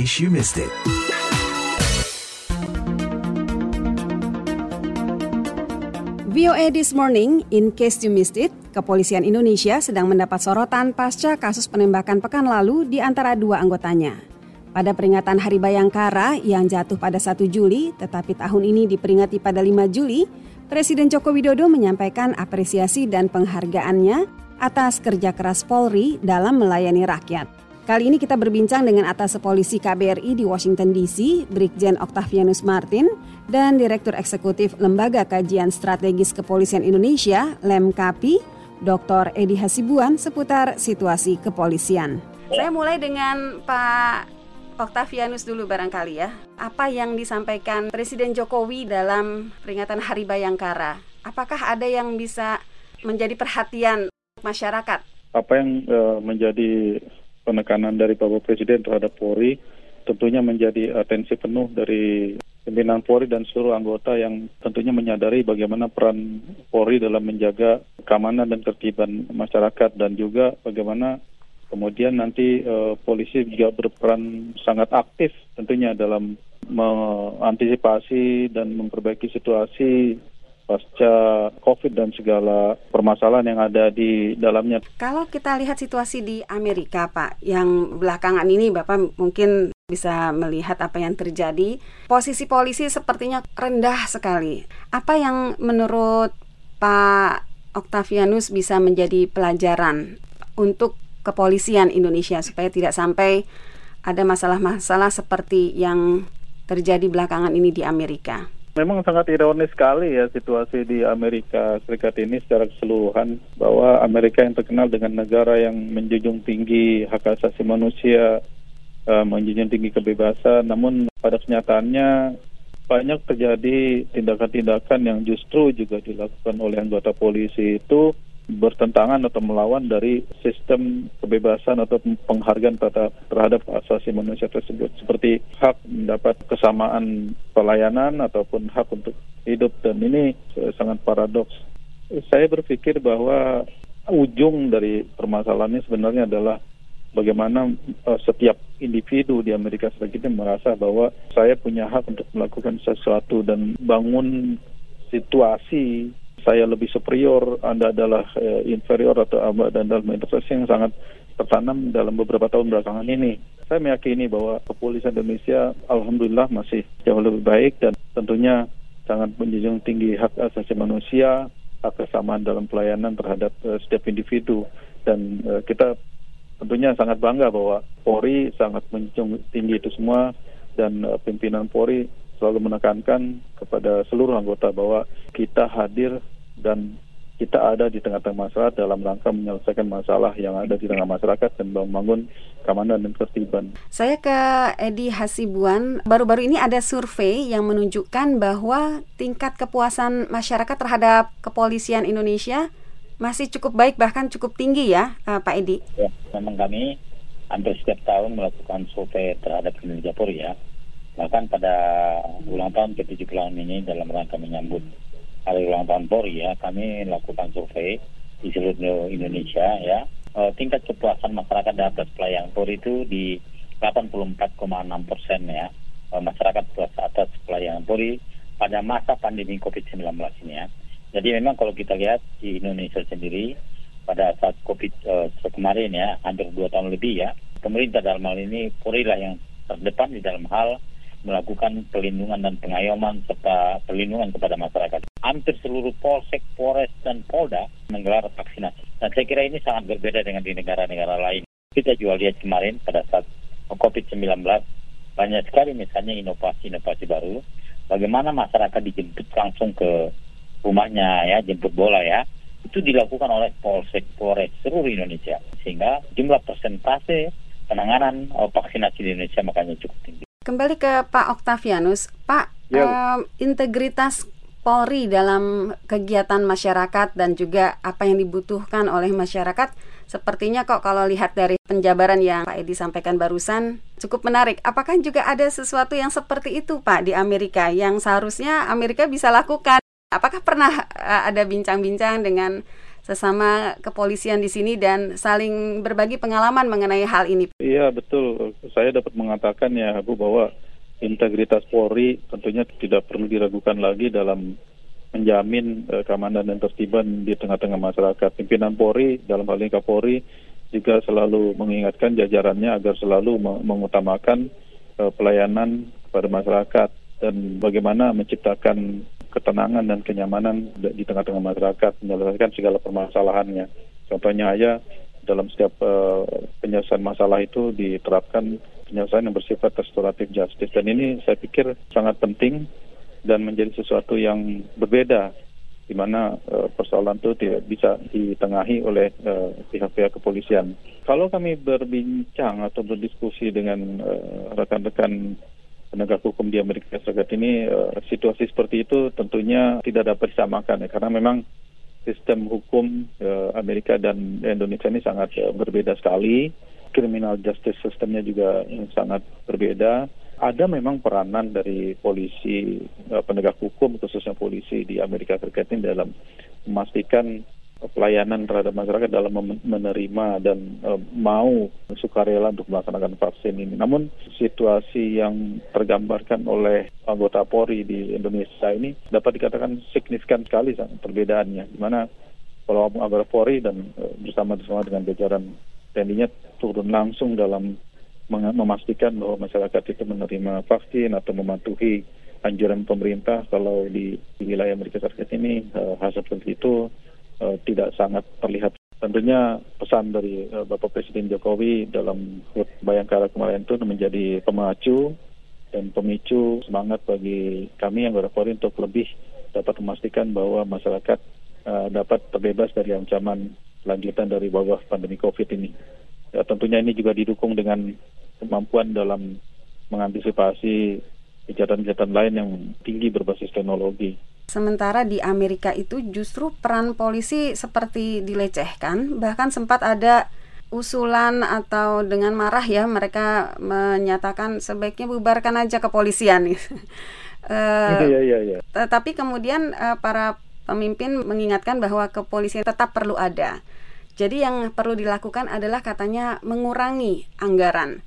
case you missed it. VOA This Morning, in case you missed it, Kepolisian Indonesia sedang mendapat sorotan pasca kasus penembakan pekan lalu di antara dua anggotanya. Pada peringatan Hari Bayangkara yang jatuh pada 1 Juli, tetapi tahun ini diperingati pada 5 Juli, Presiden Joko Widodo menyampaikan apresiasi dan penghargaannya atas kerja keras Polri dalam melayani rakyat. Kali ini kita berbincang dengan atas polisi KBRI di Washington DC, Brigjen Octavianus Martin, dan Direktur Eksekutif Lembaga Kajian Strategis Kepolisian Indonesia, LEMKAPI, Dr. Edi Hasibuan seputar situasi kepolisian. Saya mulai dengan Pak Octavianus dulu barangkali ya. Apa yang disampaikan Presiden Jokowi dalam peringatan Hari Bayangkara? Apakah ada yang bisa menjadi perhatian masyarakat? Apa yang uh, menjadi penekanan dari Bapak Presiden terhadap Polri tentunya menjadi atensi penuh dari pimpinan Polri dan seluruh anggota yang tentunya menyadari bagaimana peran Polri dalam menjaga keamanan dan ketertiban masyarakat dan juga bagaimana kemudian nanti uh, polisi juga berperan sangat aktif tentunya dalam mengantisipasi dan memperbaiki situasi pasca COVID dan segala permasalahan yang ada di dalamnya. Kalau kita lihat situasi di Amerika, Pak, yang belakangan ini Bapak mungkin bisa melihat apa yang terjadi. Posisi polisi sepertinya rendah sekali. Apa yang menurut Pak Octavianus bisa menjadi pelajaran untuk kepolisian Indonesia supaya tidak sampai ada masalah-masalah seperti yang terjadi belakangan ini di Amerika? Memang sangat ironis sekali ya situasi di Amerika Serikat ini secara keseluruhan bahwa Amerika yang terkenal dengan negara yang menjunjung tinggi hak asasi manusia, uh, menjunjung tinggi kebebasan, namun pada kenyataannya banyak terjadi tindakan-tindakan yang justru juga dilakukan oleh anggota polisi itu bertentangan atau melawan dari sistem kebebasan atau penghargaan terhadap, asasi manusia tersebut seperti hak mendapat kesamaan pelayanan ataupun hak untuk hidup dan ini sangat paradoks. Saya berpikir bahwa ujung dari permasalahan ini sebenarnya adalah bagaimana uh, setiap individu di Amerika Serikat ini merasa bahwa saya punya hak untuk melakukan sesuatu dan bangun situasi saya lebih superior, Anda adalah uh, inferior atau dan dalam interpretasi yang sangat tertanam dalam beberapa tahun belakangan ini. Saya meyakini bahwa kepolisian Indonesia alhamdulillah masih jauh lebih baik dan tentunya sangat menjunjung tinggi hak asasi manusia, hak kesamaan dalam pelayanan terhadap uh, setiap individu dan uh, kita tentunya sangat bangga bahwa Polri sangat menjunjung tinggi itu semua dan uh, pimpinan Polri selalu menekankan kepada seluruh anggota bahwa kita hadir dan kita ada di tengah-tengah masyarakat dalam rangka menyelesaikan masalah yang ada di tengah masyarakat dan membangun keamanan dan ketertiban. Saya ke Edi Hasibuan. Baru-baru ini ada survei yang menunjukkan bahwa tingkat kepuasan masyarakat terhadap kepolisian Indonesia masih cukup baik bahkan cukup tinggi ya, uh, Pak Edi. Ya, memang kami hampir setiap tahun melakukan survei terhadap kinerja Polri ya bahkan pada ulang tahun ke-70 ini dalam rangka menyambut hari ulang tahun Polri ya kami lakukan survei di seluruh Indonesia ya. E, tingkat kepuasan masyarakat atas pelayanan Polri itu di 84,6 persen ya. E, masyarakat puas atas pelayanan Polri pada masa pandemi COVID-19 ini ya. Jadi memang kalau kita lihat di Indonesia sendiri pada saat COVID e, kemarin ya hampir dua tahun lebih ya pemerintah dalam hal ini Polri lah yang terdepan di dalam hal melakukan pelindungan dan pengayoman serta perlindungan kepada masyarakat. Hampir seluruh polsek, polres, dan polda menggelar vaksinasi. Dan saya kira ini sangat berbeda dengan di negara-negara lain. Kita juga lihat kemarin pada saat COVID-19 banyak sekali misalnya inovasi-inovasi baru. Bagaimana masyarakat dijemput langsung ke rumahnya ya, jemput bola ya. Itu dilakukan oleh polsek, polres seluruh Indonesia. Sehingga jumlah persentase penanganan uh, vaksinasi di Indonesia makanya cukup tinggi. Kembali ke Pak Octavianus, Pak, ya. um, integritas Polri dalam kegiatan masyarakat dan juga apa yang dibutuhkan oleh masyarakat sepertinya kok kalau lihat dari penjabaran yang Pak Edi sampaikan barusan cukup menarik. Apakah juga ada sesuatu yang seperti itu Pak di Amerika yang seharusnya Amerika bisa lakukan? Apakah pernah uh, ada bincang-bincang dengan sesama kepolisian di sini dan saling berbagi pengalaman mengenai hal ini. Iya betul, saya dapat mengatakan ya Bu bahwa integritas Polri tentunya tidak perlu diragukan lagi dalam menjamin uh, keamanan dan tertiban di tengah-tengah masyarakat. Pimpinan Polri dalam hal ini Kapolri juga selalu mengingatkan jajarannya agar selalu mengutamakan uh, pelayanan kepada masyarakat dan bagaimana menciptakan ketenangan dan kenyamanan di tengah-tengah masyarakat menyelesaikan segala permasalahannya. Contohnya aja dalam setiap uh, penyelesaian masalah itu diterapkan penyelesaian yang bersifat restoratif justice dan ini saya pikir sangat penting dan menjadi sesuatu yang berbeda di mana uh, persoalan itu tidak bisa ditengahi oleh uh, pihak-pihak kepolisian. Kalau kami berbincang atau berdiskusi dengan rekan-rekan penegak hukum di Amerika Serikat ini uh, situasi seperti itu tentunya tidak dapat disamakan ya karena memang sistem hukum uh, Amerika dan Indonesia ini sangat uh, berbeda sekali. Criminal justice sistemnya juga sangat berbeda. Ada memang peranan dari polisi penegak hukum khususnya polisi di Amerika Serikat ini dalam memastikan pelayanan terhadap masyarakat dalam menerima dan uh, mau sukarela untuk melaksanakan vaksin ini. Namun situasi yang tergambarkan oleh anggota Polri di Indonesia ini dapat dikatakan signifikan sekali perbedaannya. Di mana kalau anggota Polri dan uh, bersama-sama dengan jajaran TNI-nya turun langsung dalam memastikan bahwa masyarakat itu menerima vaksin atau mematuhi anjuran pemerintah kalau di, di wilayah Amerika Serikat ini uh, hal seperti itu uh, tidak sangat terlihat. Tentunya pesan dari uh, Bapak Presiden Jokowi dalam Bayangkara kemarin itu menjadi pemacu dan pemicu semangat bagi kami yang Polri untuk lebih dapat memastikan bahwa masyarakat uh, dapat terbebas dari ancaman lanjutan dari wabah pandemi COVID ini. Ya, tentunya ini juga didukung dengan kemampuan dalam mengantisipasi kejahatan-kejahatan lain yang tinggi berbasis teknologi. Sementara di Amerika itu justru peran polisi seperti dilecehkan, bahkan sempat ada usulan atau dengan marah ya mereka menyatakan sebaiknya bubarkan aja kepolisian. uh, iya, iya, iya. Tetapi kemudian uh, para pemimpin mengingatkan bahwa kepolisian tetap perlu ada. Jadi yang perlu dilakukan adalah katanya mengurangi anggaran.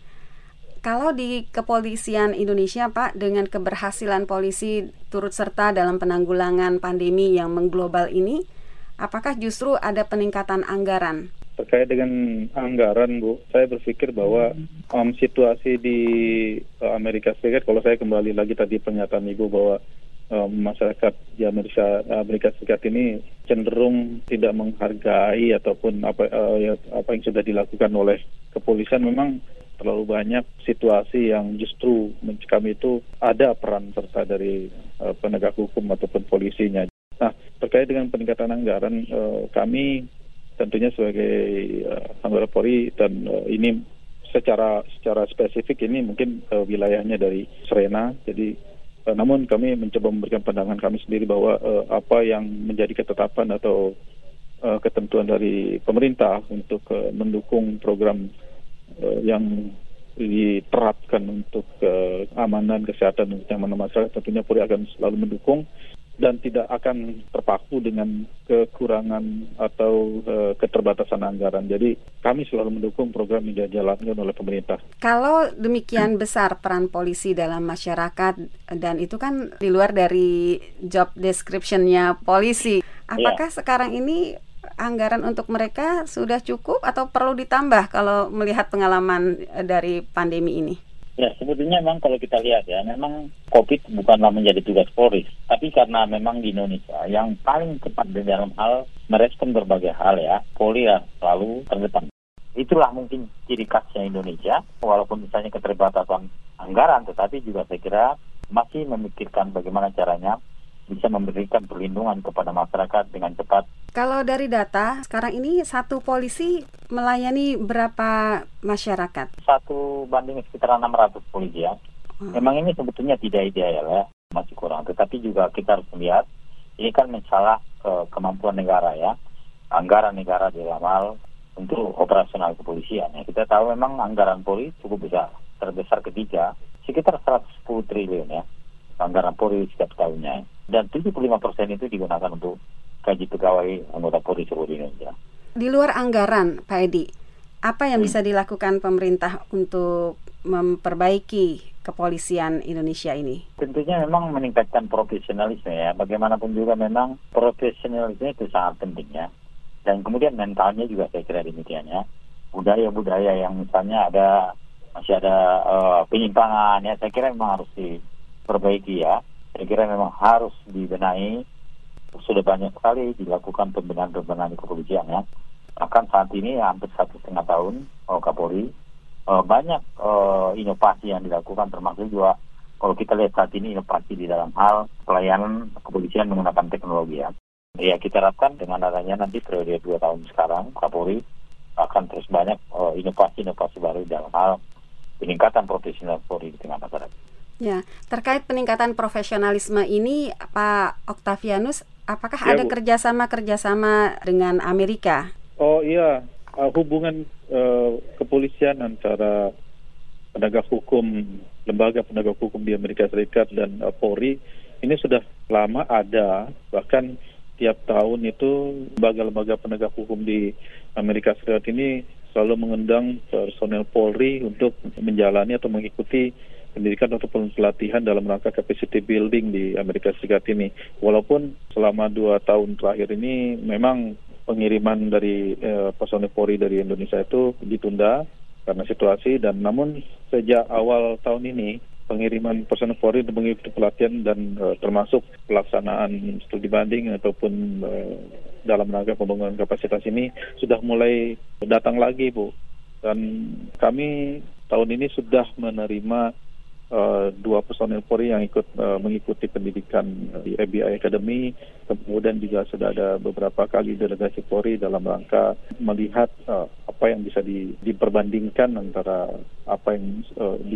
Kalau di kepolisian Indonesia, Pak, dengan keberhasilan polisi turut serta dalam penanggulangan pandemi yang mengglobal ini, apakah justru ada peningkatan anggaran? Terkait dengan anggaran, Bu, saya berpikir bahwa um, situasi di uh, Amerika Serikat, kalau saya kembali lagi tadi pernyataan Ibu bahwa um, masyarakat di Amerika Amerika Serikat ini cenderung tidak menghargai ataupun apa uh, ya, apa yang sudah dilakukan oleh kepolisian memang terlalu banyak situasi yang justru kami itu ada peran serta dari uh, penegak hukum ataupun polisinya. Nah, terkait dengan peningkatan anggaran, uh, kami tentunya sebagai uh, anggota Polri dan ini secara secara spesifik ini mungkin wilayahnya dari Serena, jadi namun kami mencoba memberikan pandangan kami sendiri bahwa apa yang menjadi ketetapan atau ketentuan dari pemerintah untuk mendukung program yang diterapkan untuk keamanan, kesehatan, dan kenyamanan masyarakat tentunya Polri akan selalu mendukung dan tidak akan terpaku dengan kekurangan atau uh, keterbatasan anggaran. Jadi kami selalu mendukung program yang dijalankan oleh pemerintah. Kalau demikian besar peran polisi dalam masyarakat dan itu kan di luar dari job description-nya polisi, apakah ya. sekarang ini anggaran untuk mereka sudah cukup atau perlu ditambah kalau melihat pengalaman eh, dari pandemi ini? Ya, sebetulnya memang kalau kita lihat ya, memang COVID bukanlah menjadi tugas Polri, tapi karena memang di Indonesia yang paling cepat di dalam hal merespon berbagai hal ya, Polri ya selalu terdepan. Itulah mungkin ciri khasnya Indonesia, walaupun misalnya keterbatasan anggaran, tetapi juga saya kira masih memikirkan bagaimana caranya bisa memberikan perlindungan kepada masyarakat dengan cepat. Kalau dari data, sekarang ini satu polisi melayani berapa masyarakat? Satu banding sekitar 600 polisi ya. Hmm. Memang ini sebetulnya tidak ideal ya, masih kurang. Tetapi juga kita harus melihat, ini kan masalah ke kemampuan negara ya. Anggaran negara di dalam hal untuk operasional kepolisian. Ya. Kita tahu memang anggaran Polri cukup besar, terbesar ketiga, sekitar 110 triliun ya anggaran Polri setiap tahunnya. Dan 75 persen itu digunakan untuk gaji pegawai anggota Polri seluruh Indonesia. Di luar anggaran, Pak Edi, apa yang hmm. bisa dilakukan pemerintah untuk memperbaiki kepolisian Indonesia ini? Tentunya memang meningkatkan profesionalisme ya. Bagaimanapun juga memang profesionalisme itu sangat penting ya. Dan kemudian mentalnya juga saya kira demikian ya. Budaya-budaya yang misalnya ada masih ada uh, penyimpangan ya, saya kira memang harus diperbaiki ya. Saya kira memang harus dibenahi sudah banyak sekali dilakukan pembenahan-pembenahan di kepolisian ya. Bahkan saat ini ya, hampir satu setengah tahun oh, Kapolri uh, banyak uh, inovasi yang dilakukan termasuk juga kalau kita lihat saat ini inovasi di dalam hal pelayanan kepolisian menggunakan teknologi ya. Ya kita harapkan dengan adanya nanti periode dua tahun sekarang Kapolri akan terus banyak inovasi-inovasi uh, baru dalam hal peningkatan profesional Polri di tengah masyarakat. Ya, terkait peningkatan profesionalisme ini, Pak Octavianus, Apakah ya, ada kerjasama-kerjasama dengan Amerika? Oh iya, uh, hubungan uh, kepolisian antara penegak hukum, lembaga penegak hukum di Amerika Serikat dan uh, Polri ini sudah lama ada, bahkan tiap tahun itu lembaga-lembaga penegak hukum di Amerika Serikat ini selalu mengundang personel Polri untuk menjalani atau mengikuti pendidikan ataupun pelatihan dalam rangka capacity building di Amerika Serikat ini. Walaupun selama dua tahun terakhir ini memang pengiriman dari eh, personel Polri dari Indonesia itu ditunda karena situasi dan namun sejak awal tahun ini pengiriman personel Polri untuk mengikuti pelatihan dan uh, termasuk pelaksanaan studi banding ataupun uh, dalam rangka pembangunan kapasitas ini sudah mulai datang lagi Bu dan kami tahun ini sudah menerima uh, dua personel Polri yang ikut uh, mengikuti pendidikan di FBI Academy. Kemudian juga sudah ada beberapa kali delegasi Polri dalam rangka melihat apa yang bisa di, diperbandingkan antara apa yang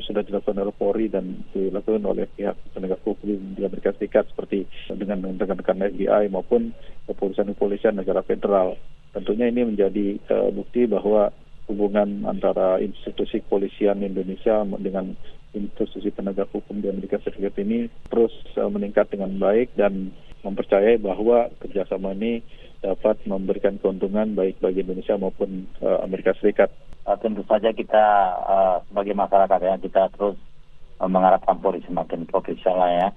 sudah dilakukan oleh Polri dan dilakukan oleh pihak penegak hukum di Amerika Serikat seperti dengan rekan-rekan FBI maupun kepolisian-kepolisian negara federal. Tentunya ini menjadi bukti bahwa hubungan antara institusi kepolisian Indonesia dengan institusi penegak hukum di Amerika Serikat ini terus uh, meningkat dengan baik dan mempercayai bahwa kerjasama ini dapat memberikan keuntungan baik bagi Indonesia maupun uh, Amerika Serikat. Uh, tentu saja kita sebagai masyarakat ya kita terus mengharapkan Polri semakin profesional ya,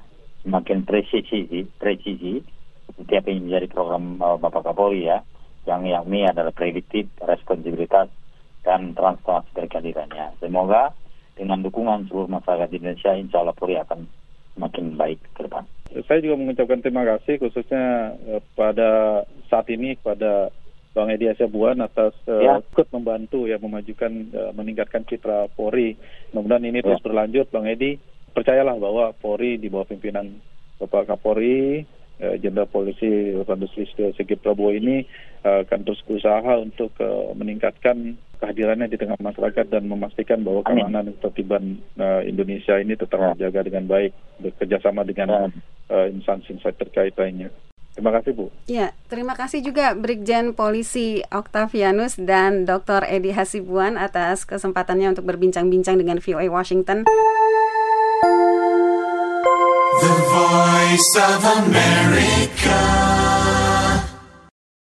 semakin presisi, presisi seperti apa yang menjadi program Bapak Kapolri ya, yang ini adalah prediktif, responsibilitas dan transparansi berkeadilannya. Semoga dengan dukungan seluruh masyarakat Indonesia, insya Allah Polri akan semakin baik ke depan. Saya juga mengucapkan terima kasih khususnya eh, pada saat ini kepada Bang Edi Buan atas uh, ya. ikut membantu ya memajukan uh, meningkatkan citra Polri. Mudah-mudahan ini ya. terus berlanjut Bang Edi. Percayalah bahwa Polri di bawah pimpinan Bapak Kapolri Jenderal Polisi Randus Listio Sigit Prabowo ini uh, akan terus berusaha untuk uh, meningkatkan kehadirannya di tengah masyarakat dan memastikan bahwa keamanan dan ketertiban uh, Indonesia ini tetap terjaga dengan baik bekerjasama dengan uh, instansi-instansi terkait lainnya. Terima kasih Bu. Ya, terima kasih juga Brigjen Polisi Octavianus dan Dr. Edi Hasibuan atas kesempatannya untuk berbincang-bincang dengan VOA Washington. The Voice of America.